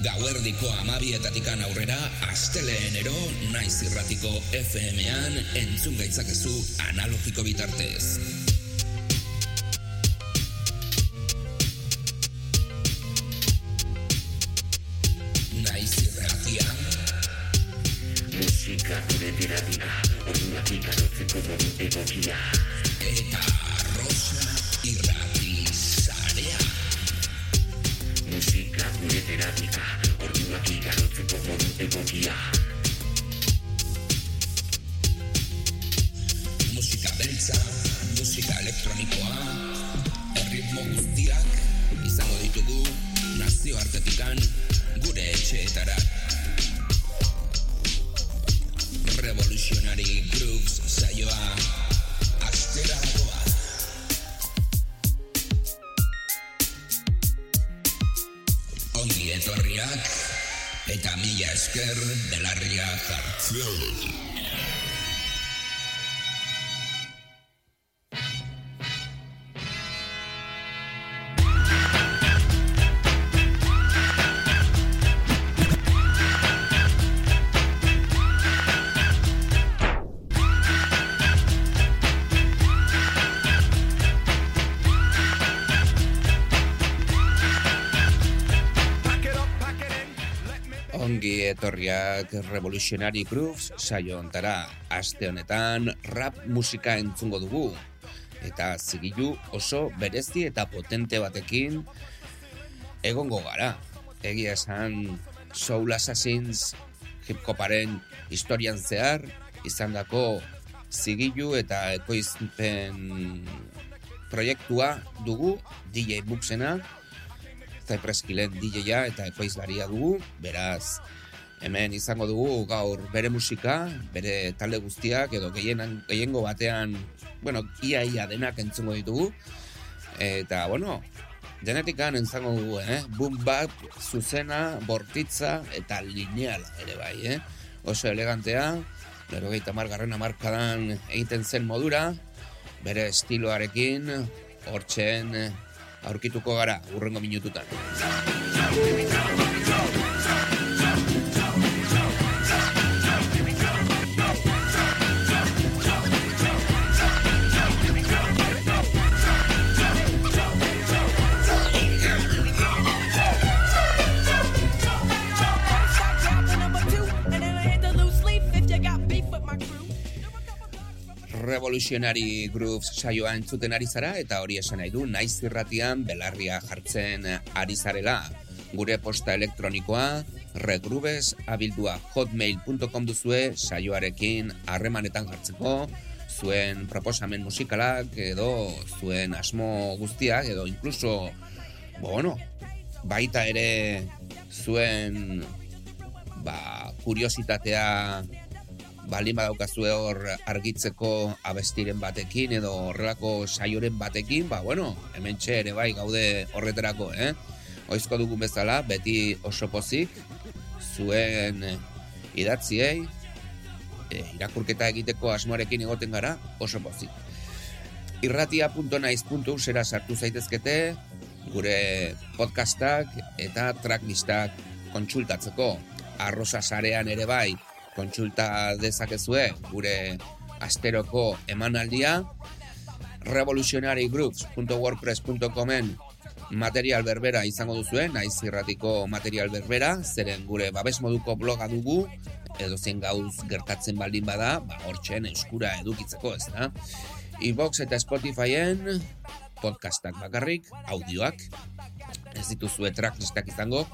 Gauerdiko amabietatikan aurrera, asteleenero naiz irratiko FM-an entzun gaitzakezu analogiko bitartez. Naiz irratian, Musika gure terapia, orduak ikarotzeko modu egokia. eta egokia. musika beltza, musika elektronikoa, erritmo guztiak izango ditugu nazioartetikan gure etxeetara. Revolutionary Grooves saioa astera mila esker belarria jartzen. Revolutionary Grooves saio ontara aste honetan rap musika entzungo dugu. Eta zigilu oso berezi eta potente batekin egongo gara. Egia esan Soul Assassins hip hoparen historian zehar izandako zigilu eta ekoizpen proiektua dugu DJ Buxena. Cypress Killen DJ-a eta ekoizlaria dugu, beraz, hemen izango dugu gaur bere musika, bere talde guztiak, edo gehienan, gehiengo batean, bueno, ia ia denak entzungo ditugu, eta, bueno, genetikan entzango dugu, eh? Boom bap, zuzena, bortitza, eta lineala ere bai, eh? Oso elegantea, lero gehieta margarren amarkadan egiten zen modura, bere estiloarekin, hortzen aurkituko gara urrengo minututan. Revolutionary Grooves saioa entzuten ari zara eta hori esan nahi du naiz irratian belarria jartzen ari zarela. Gure posta elektronikoa regrubes abildua hotmail.com duzue saioarekin harremanetan jartzeko zuen proposamen musikalak edo zuen asmo guztiak edo incluso bueno, baita ere zuen ba, kuriositatea baldin badaukazue hor argitzeko abestiren batekin edo horrelako saioren batekin, ba bueno, hemen ere bai gaude horretarako, eh? Oizko dugun bezala, beti oso pozik, zuen eh, idatziei, eh, irakurketa egiteko asmoarekin egoten gara, oso pozik. Irratia.naiz.usera sartu zaitezkete, gure podcastak eta tracklistak kontsultatzeko. Arrosa sarean ere bai, kontsulta dezakezue gure asteroko emanaldia revolutionarygroups.wordpress.comen material berbera izango duzue, naiz irratiko material berbera, zeren gure babes moduko bloga dugu, edo zen gauz gertatzen baldin bada, ba, hortxen eskura edukitzeko, ez da? Ibox eta Spotifyen podcastak bakarrik, audioak, ez dituzue tracklistak izango,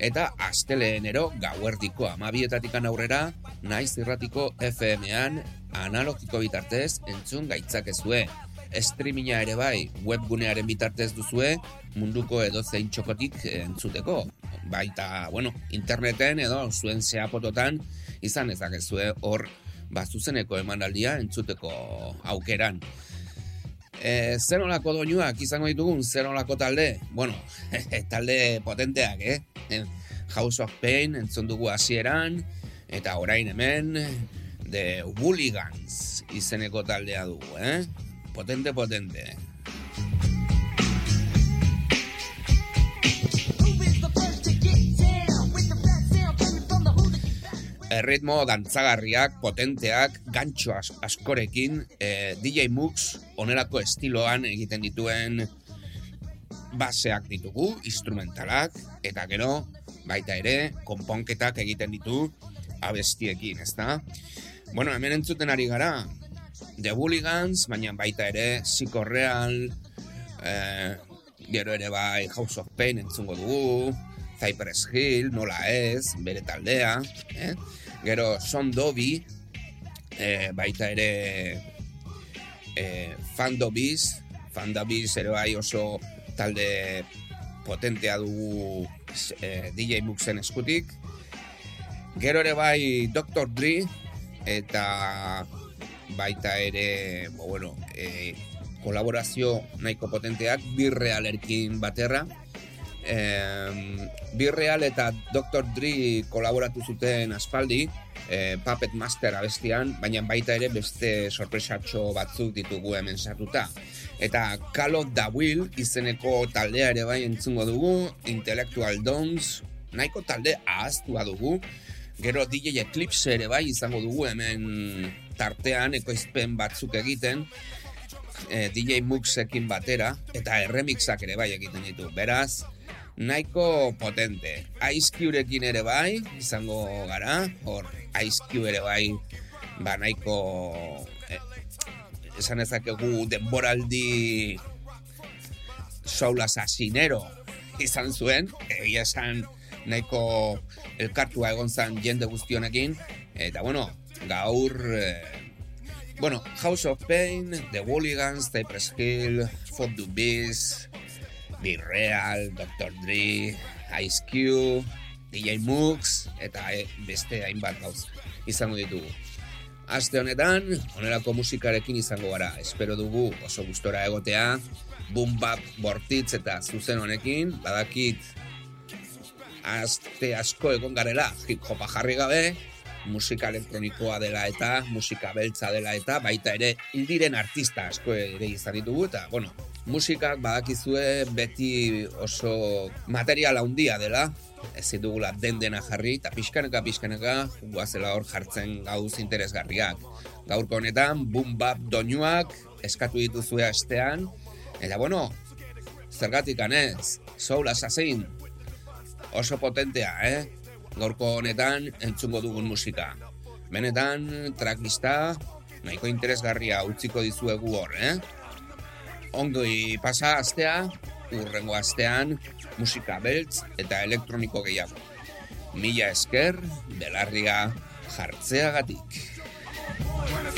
eta asteleenero gauerdiko amabietatikan aurrera, naiz irratiko FM-an analogiko bitartez entzun gaitzakezue. Streaminga ere bai, webgunearen bitartez duzue, munduko edo zein txokotik entzuteko. Baita, bueno, interneten edo zuen zeapototan izan ezakezue hor bazuzeneko emanaldia entzuteko aukeran. E, zer nolako doinuak izango ditugun, zer nolako talde? Bueno, talde potenteak, eh? House of Pain entzun dugu hasieran eta orain hemen The Hooligans izeneko taldea dugu, eh? Potente, potente. Erritmo dantzagarriak, potenteak, gantxo as askorekin, e, DJ Mux onelako estiloan egiten dituen baseak ditugu, instrumentalak, eta gero, baita ere, konponketak egiten ditu abestiekin, ezta? Bueno, hemen entzuten ari gara, The Hooligans, baina baita ere, Real, eh, gero ere bai House of Pain entzungo dugu, Cypress Hill, nola ez, bere taldea, eh? Gero Son Dobby, eh, baita ere eh, Fandobiz, Fandobiz ere bai oso talde potentea dugu eh, DJ Muxen eskutik, gero ere bai Dr. Dre, eta baita ere, bo, bueno, e, kolaborazio nahiko potenteak Birrealerkin baterra. E, Birreal eta Dr. Dre kolaboratu zuten aspaldi, e, Puppet Master abestian, baina baita ere beste sorpresatxo batzuk ditugu hemen sartuta. Eta Call of the Will izeneko taldea ere bai entzungo dugu, Intellectual Dons, nahiko talde ahaztua dugu, Gero DJ Eclipse ere bai izango dugu hemen tartean ekoizpen batzuk egiten e, DJ Muxekin batera eta erremixak ere bai egiten ditu. Beraz, nahiko potente. Ice Cuberekin ere bai izango gara, hor Ice Cube ere bai ba nahiko e, esan ezakegu denboraldi soul asasinero izan zuen, egia esan nahiko elkartua egon zan jende guztionekin, eta bueno, gaur, eh, bueno, House of Pain, The Hooligans, Cypress Hill, Fuck the Beast, Be Real, Dr. Dre, Ice Cube, DJ Mux, eta eh, beste hainbat gauz izango ditugu. Aste honetan, onerako musikarekin izango gara, espero dugu oso gustora egotea, boom bap bortitz eta zuzen honekin, badakit aste asko egon garela hip hopa jarri gabe, musika elektronikoa dela eta musika beltza dela eta baita ere hildiren artista asko ere izan ditugu eta bueno, musikak badakizue beti oso material handia dela ez ditugula den dena jarri eta pixkaneka pixkaneka guazela hor jartzen gauz interesgarriak gaurko honetan boom bap doinuak eskatu dituzue astean eta bueno zergatik anez soul assassin oso potentea, eh? Gaurko honetan entzungo dugun musika. Benetan, tracklista, nahiko interesgarria utziko dizuegu hor, eh? Ondoi pasa astea, urrengo astean, musika beltz eta elektroniko gehiago. Mila esker, belarria jartzeagatik. When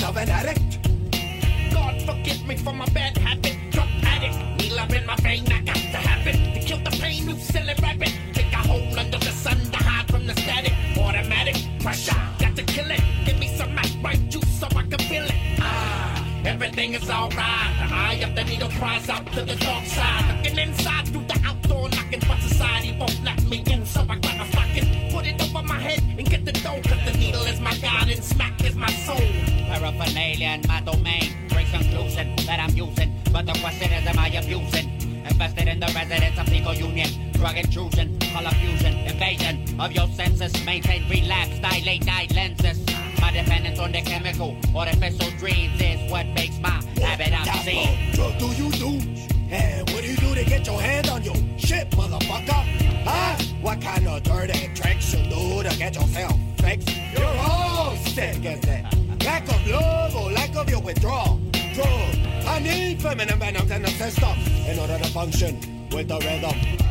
of an addict. at yourself. Thanks. You're all sick as that. Lack of love or lack of your withdrawal. Drug. I need feminine venom and obsessed stuff in order to function with the rhythm.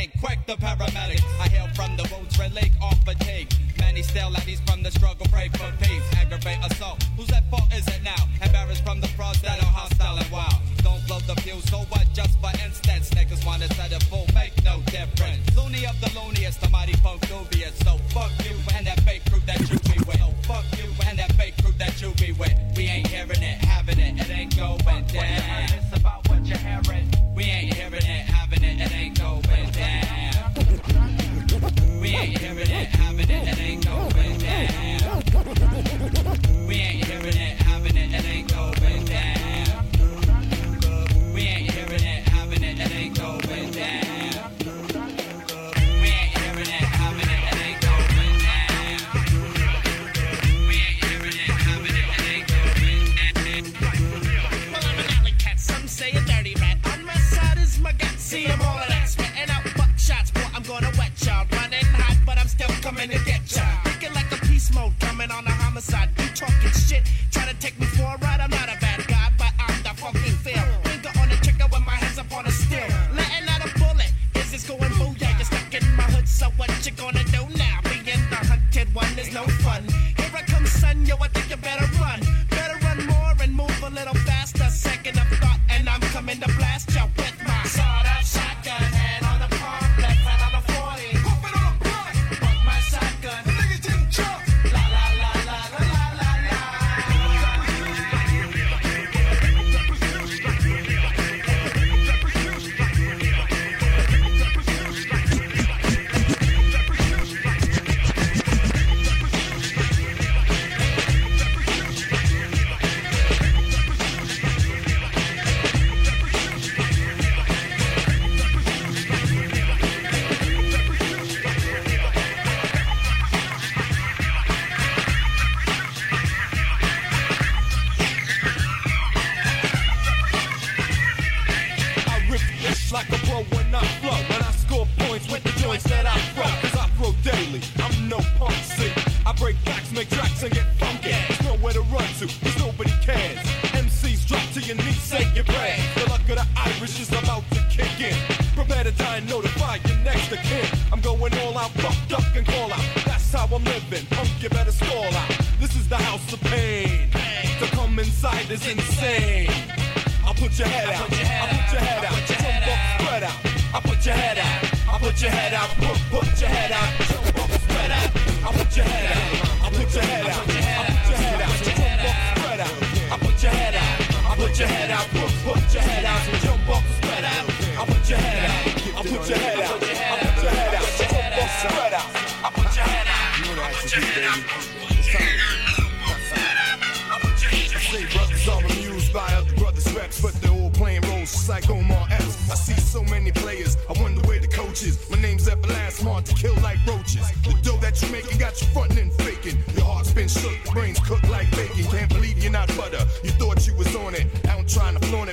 Beating, quick the paramedic. I hail from the wounds, relief, off fatigue. Many still ladies from the struggle, pray for peace. Aggravate assault, whose at fault is it now? Embarrassed from the frauds that are hostile and wild. Don't blow the fuse, so what? Just for instance, niggas wanna set it full, make no difference. Loony of the looniest, the mighty funk dubious. So fuck you and that fake crew that you be with. So fuck you and that fake crew that you be with. We ain't hearing it, having it, it ain't going down. It's about what you're hearing. We ain't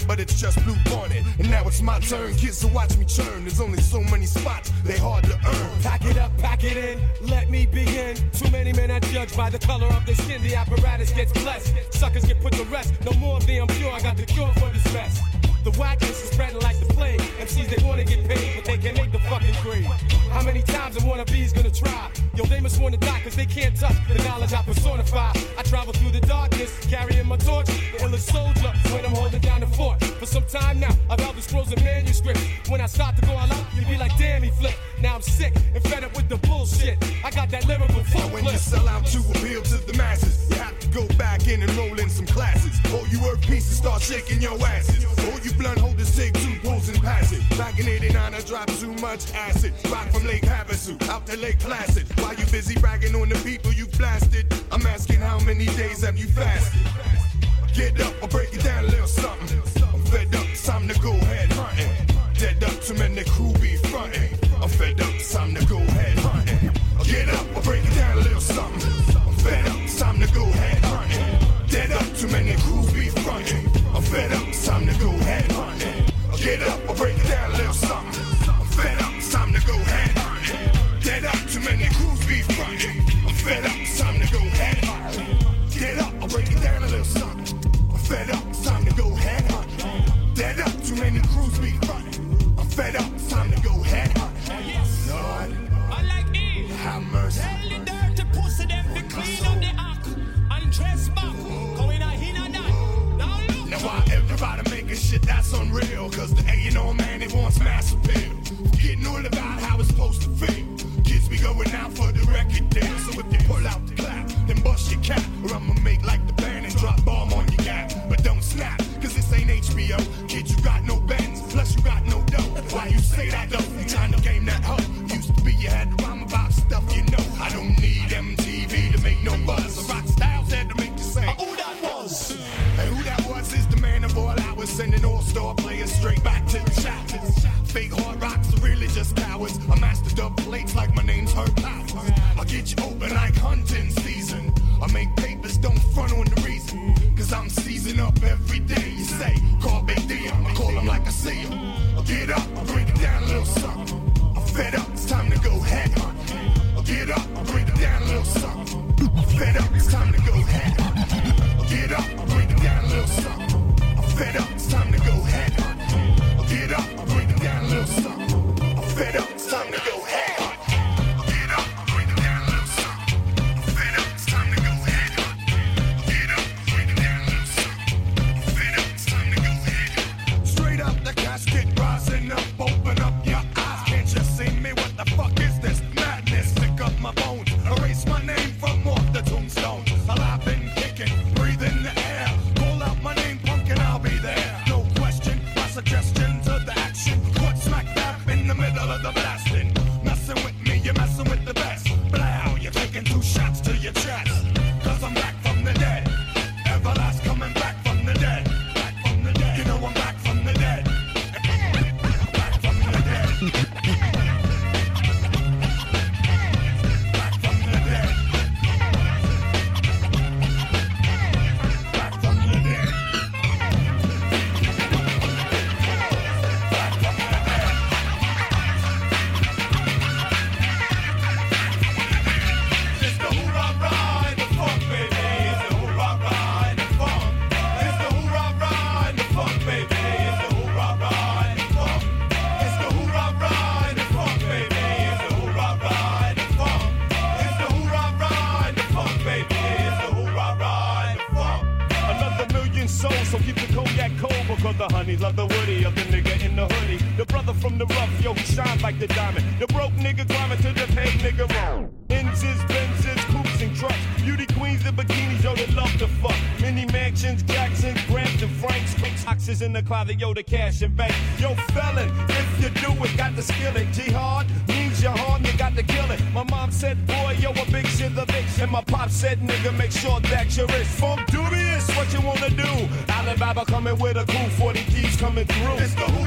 but it's just blue bonnet. And now it's my turn, kids to watch me churn. There's only so many spots, they hard to earn. Pack it up, pack it in, let me begin. Too many men are judged by the color of their skin. The apparatus gets blessed. Suckers get put to rest. No more of the I'm pure, I got the cure for this mess. The whackness is spreading like the plague. MCs, they wanna get paid, but they can't make the fucking grade. How many times a wannabe's gonna try? Yo, they must wanna die, cause they can't touch the knowledge I personify. I travel through the darkness, carrying my torch. The illest soldier when I'm holding down the fort. For some time now, I've held the scrolls and manuscripts. When I start to go all out, you be like, damn, he flipped. Now I'm sick and fed up with the bullshit. I got that lyrical full When you sell out to appeal to the masses, you have to go back in and roll in some classes. All you earth pieces start shaking your asses. All you blunt holders take two pulls and pass it. Back in 89, I dropped too much acid. Rock from Lake Havasu out to Lake Placid. While you busy bragging on the people you blasted, I'm asking how many days have you fasted? Get up, I'll break it down a little something. I'm fed up, it's time to go ahead hunting. Dead up, too many crew be fronting. I'm fed up, it's time to go ahead hunting. Get up, I'll break it down a little something. I'm fed up, it's time to go ahead hunting. Dead up, too many crew be fronting. I'm fed up, it's time to go ahead hunting. Get up, I'll break it down a little something. I'm fed up, it's time to go ahead hunting. Dead up, too many crews be fronting. I'm fed up, it's time to go ahead hunting. Get up, I'll break it down a little something. I'm fed up, Tell the dirty pussy them clean up the act and dress back. Going a that. Now look. Now why everybody making shit that's unreal? Cause the A you know man, it wants massive father, yo, the cash and bank. Yo, felon, if you do it, got the skill it. Jihad means your hard. you got to kill it. My mom said, boy, yo, a big shit the bitch. And my pop said, nigga, make sure that you're rich. Funk dubious, what you wanna do? Alibaba coming with a crew, 40 keys coming through. It's the who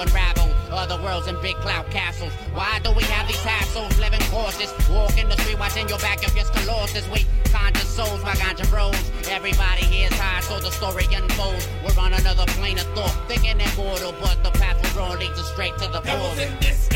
unravel other worlds and big cloud castles. Why do we have these hassles? Living cautious, walking the street, watching your back if it's colossus. We conscious souls, my ganja bros. Everybody hears high, so the story unfolds. We're on another plane of thought, thinking immortal, but the path we're on leads us straight to the portal.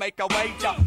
make a wager.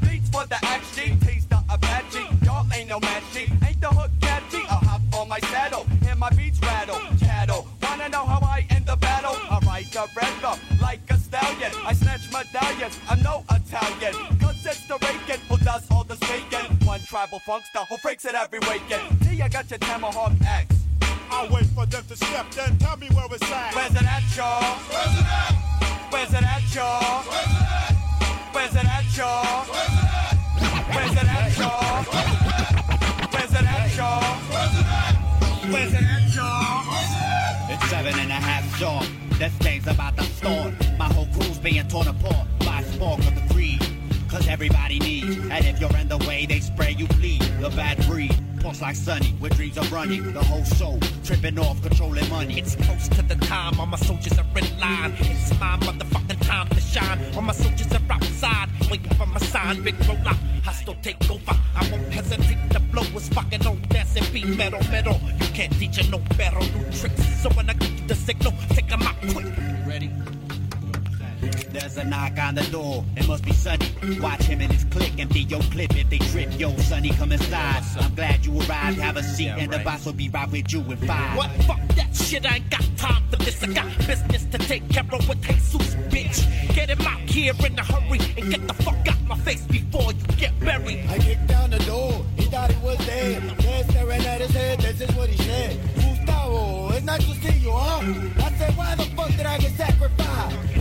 will be right with you in five. What? Fuck that shit, I ain't got time for this. I got business to take care of with Jesus, bitch. Get him out here in a hurry and get the fuck out my face before you get buried. I kicked down the door, he thought he was dead. Then staring at his head, this is what he said. Gustavo, it's not just you, huh? I said, why the fuck did I get sacrificed?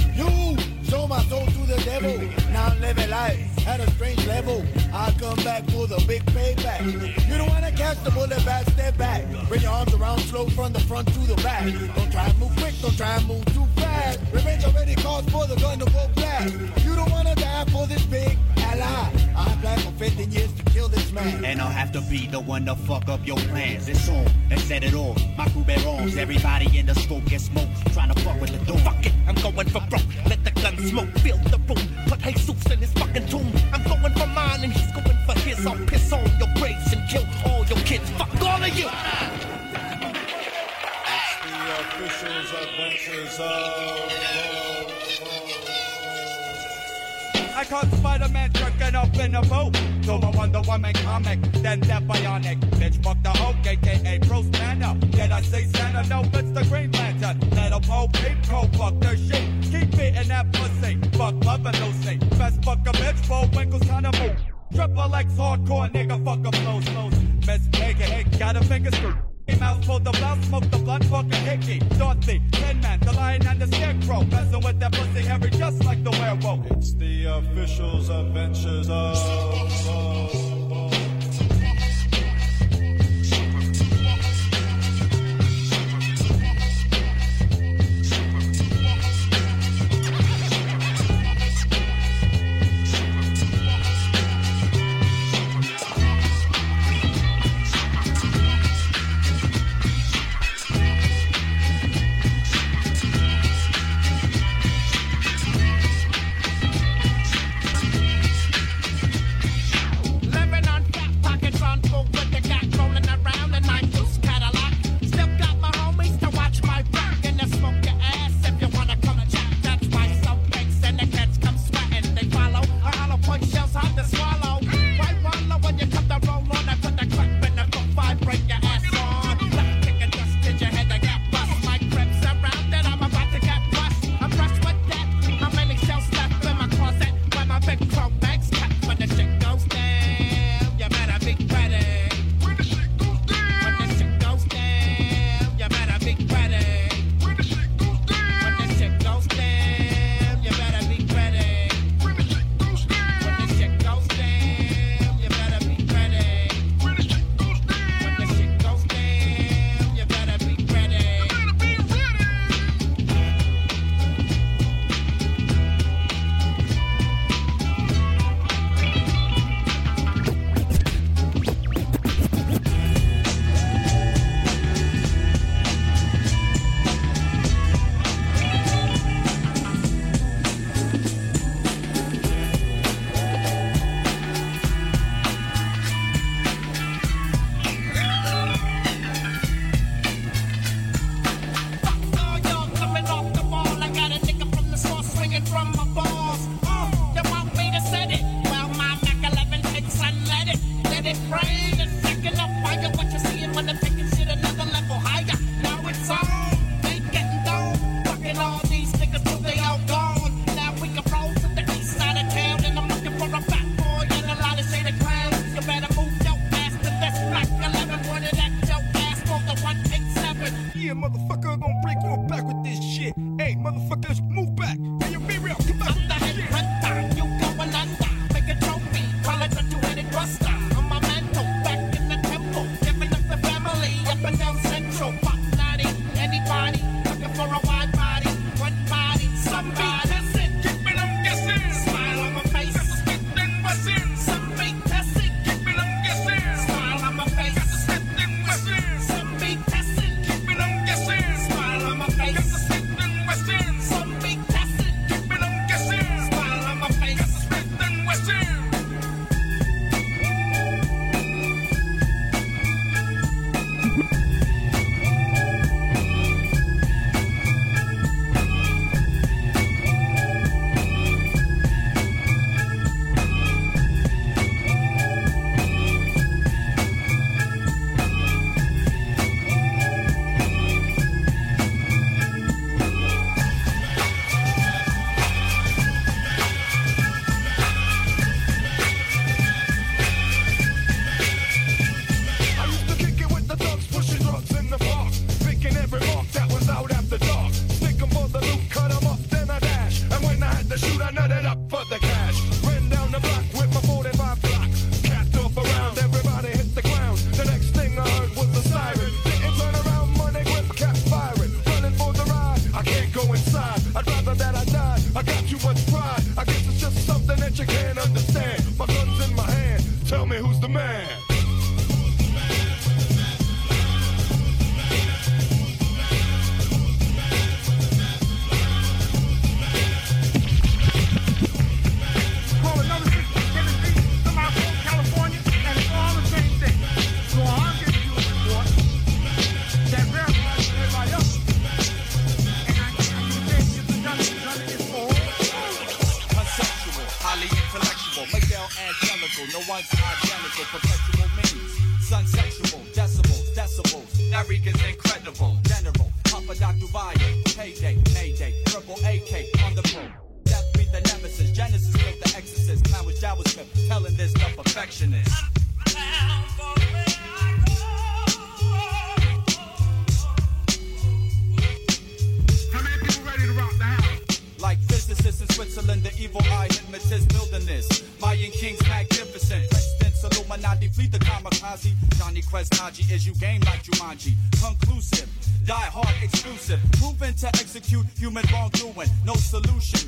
Sold my soul to the devil. Now I'm living life at a strange level. I come back for the big payback. You don't wanna catch the bullet back, step back. Bring your arms around slow from the front to the back. Don't try and move quick, don't try and move too fast. Revenge already calls for the gun to go blast. You don't wanna die for this big ally. I plan for 15 years to kill this man. And I'll have to be the one to fuck up your plans. It's on, they set it off. My crew bear arms, everybody in the scope gets smoked. Trying to fuck with the door. Fuck it, I'm going for broke. Let the gun smoke, fill the room. Put Jesus in his fucking tomb. I'm going for mine and he's going for his. I'll piss on your graves and kill all your kids. Fuck all of you. The officials' adventures of I caught Spider-Man jerking up in a boat. So I Wonder Woman comic, then that bionic. Bitch, fuck the Hulk, aka Bruce Banner. Did I say Santa? No, it's the Green Lantern. Let 'em all peep, go fuck their shit. Keep beating that pussy. Fuck loving Lucy. Best fuck a bitch, four winkles kinda move. Triple X hardcore nigga, fuck a flows, flows. Miss Megan, hey, got a finger screw. Mouth pull the blouse, smoke the blunt, fuck a hickey. Dorothy, Tin Man, the lion and the scarecrow. Messing with that pussy hairy just like the werewolf. It's the officials' adventures of.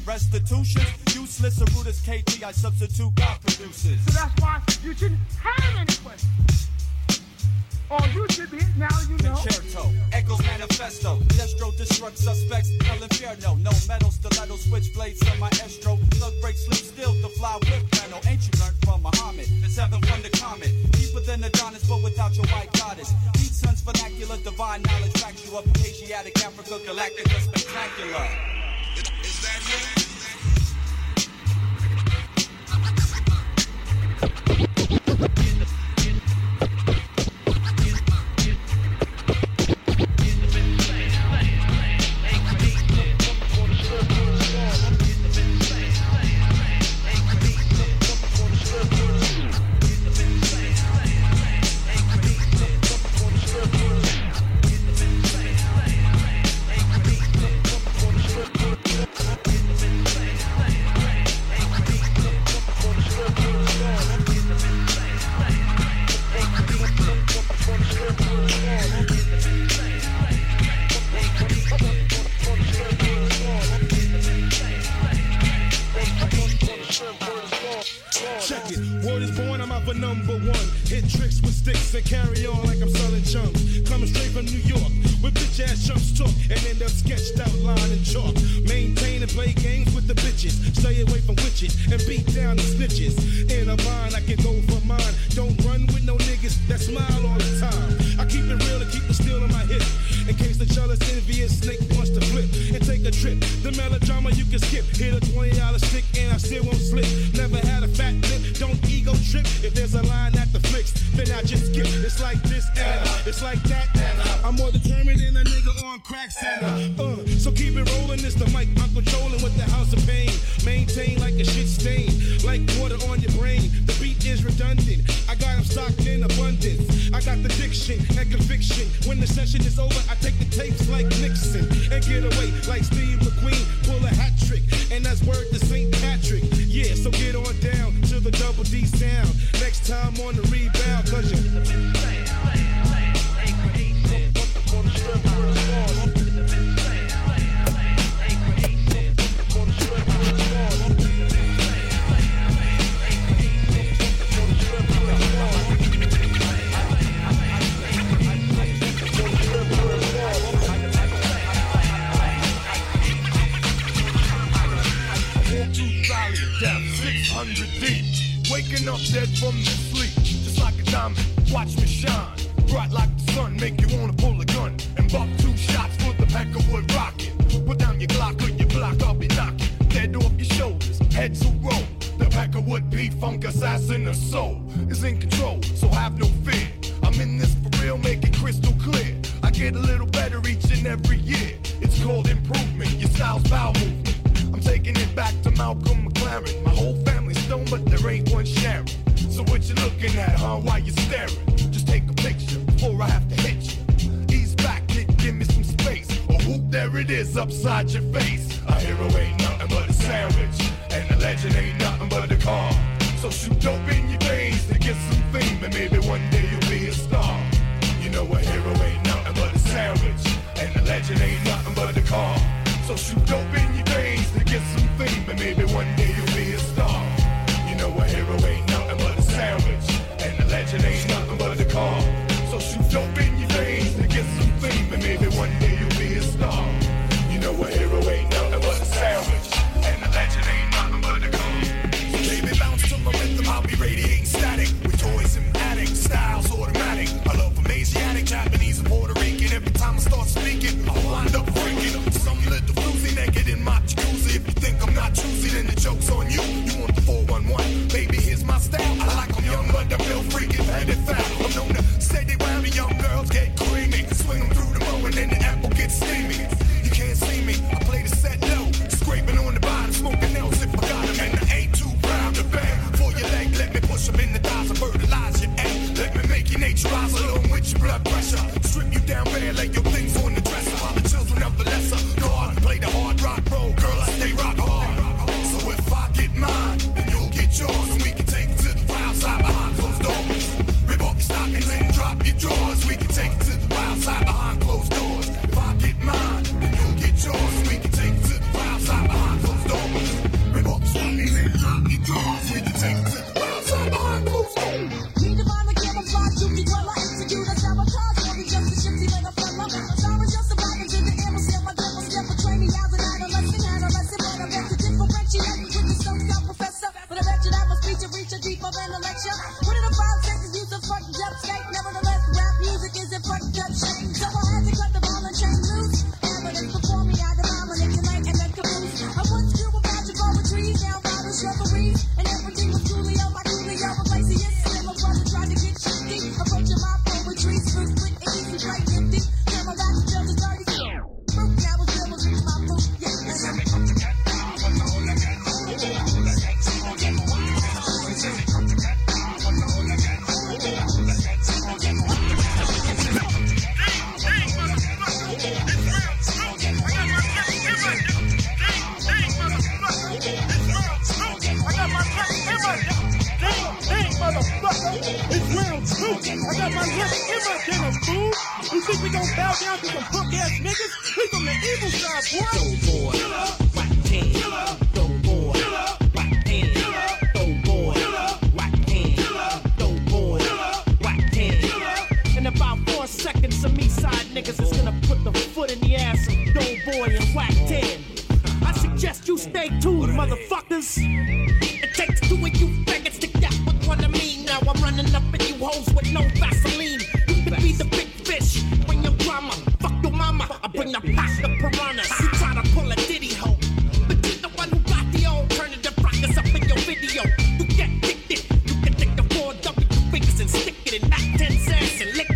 Restitution, useless. A root is KT. I substitute God produces. So that's why you shouldn't have any questions. All you should be, now you know. Concerto, Echoes Manifesto, Destro destruct suspects, El Inferno, no metal, stiletto, switchblades on my estro, plug break, slip still, the fly whip panel, ain't you learned from Muhammad, the seven from the comet, deeper than Adonis, but without your white goddess, Beat sons, vernacular, divine knowledge, up, Asiatic, Africa, galactic, spectacular. Trip. The melodrama you can skip. Hit a $20 stick and I still won't slip. Never had a fat lip, don't ego trip. If there's a line at the flicks, then I just skip. It's like this and it's like that. I'm more determined than a nigga on crack center. Uh, so keep it rolling, it's the mic. I'm controlling with the house of pain. Maintain like a shit stain, like water on your brain. The beat is redundant. I got them stocked in abundance. I got the diction and conviction. When the session is over, I take the tapes like Nixon and get away like Steve McQueen. Pull a hat trick, and that's word to St. Patrick. Yeah, so get on down to the double D sound. Next time on the rebound, cause you. 600 deep. Waking up dead from the sleep, just like a diamond. Watch me shine, bright like the sun. Make you wanna pull a gun and buck two shots for the pack of wood rocket. Put down your Glock or your block, I'll be knocking. Dead off your shoulders, head to roll. The pack of wood beat funk assassin, the soul is in control, so have no fear. I'm in this for real, make it crystal clear. I get a little better each and every year. It's called improvement, your style's bowel movement. I'm taking it back to Malcolm McLaren. My whole family's stoned, but there ain't one sharing. So what you looking at, huh? Why you staring? Just take a picture before I have to hit you. Ease back, kid, give me some space. Or whoop, there it is, upside your face. A hero ain't nothing but a sandwich. And a legend ain't nothing but a car. So shoot dope in your veins to get some fame. And maybe one day you'll be a star. You know a hero ain't nothing but a sandwich. And a legend ain't nothing but a car. So shoot dope in your veins to get some fame. And maybe one day you'll be a star. A hero ain't nothing but a sandwich. And a legend ain't nothing but a car. fact. Mac 10 cents and lick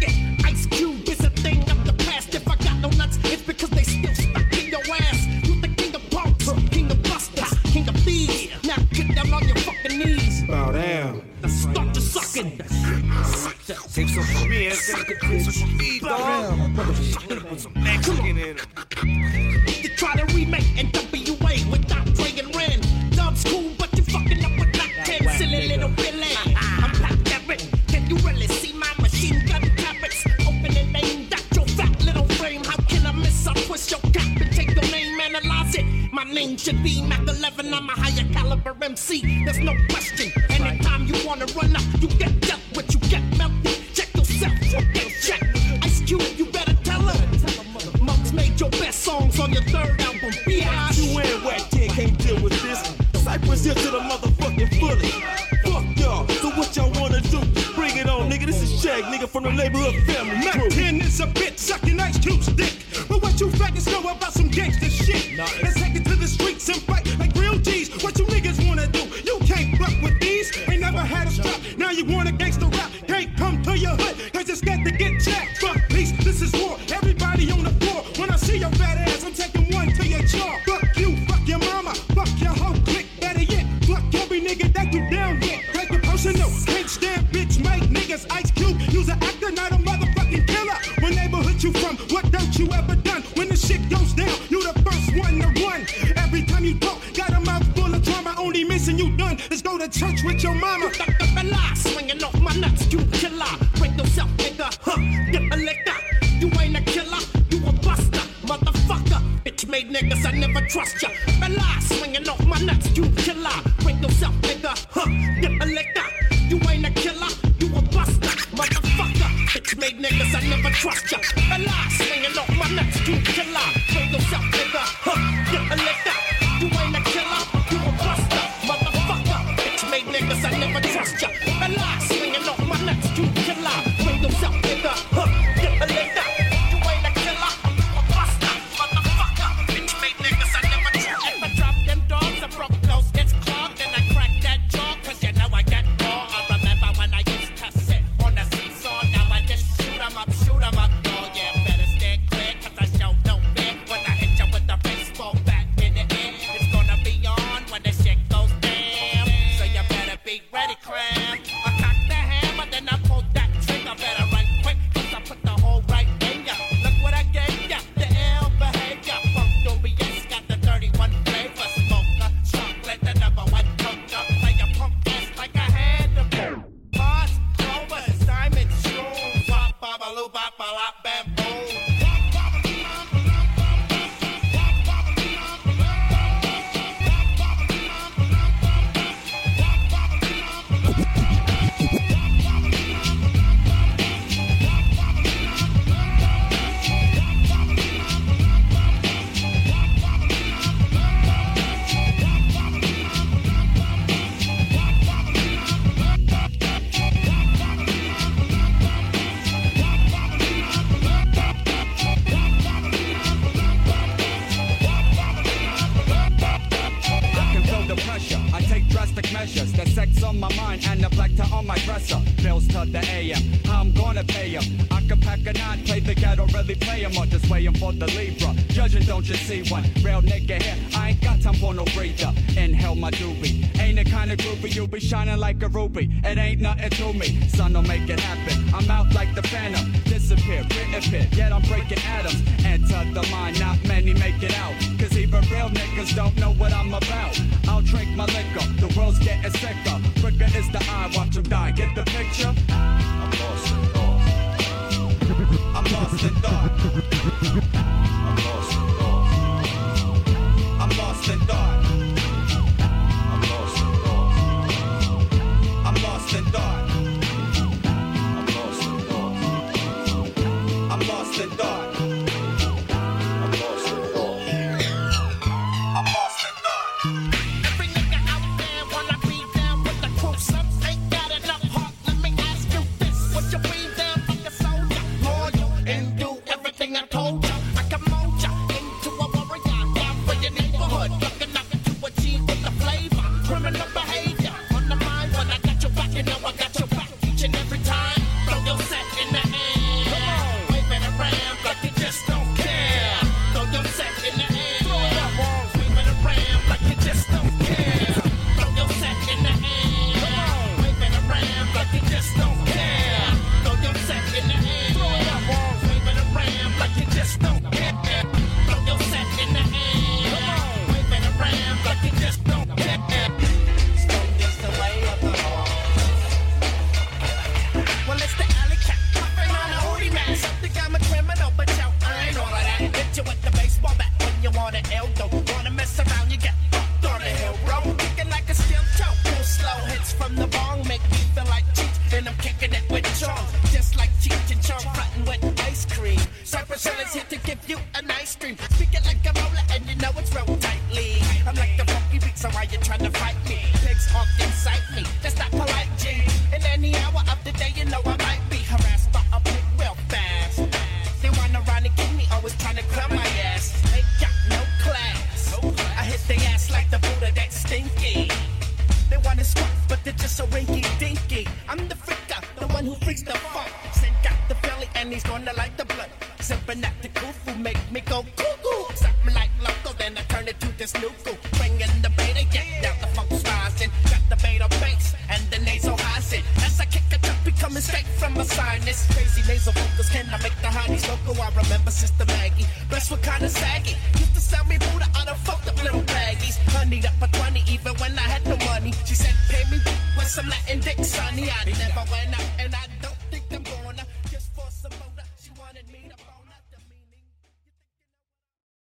probate. It ain't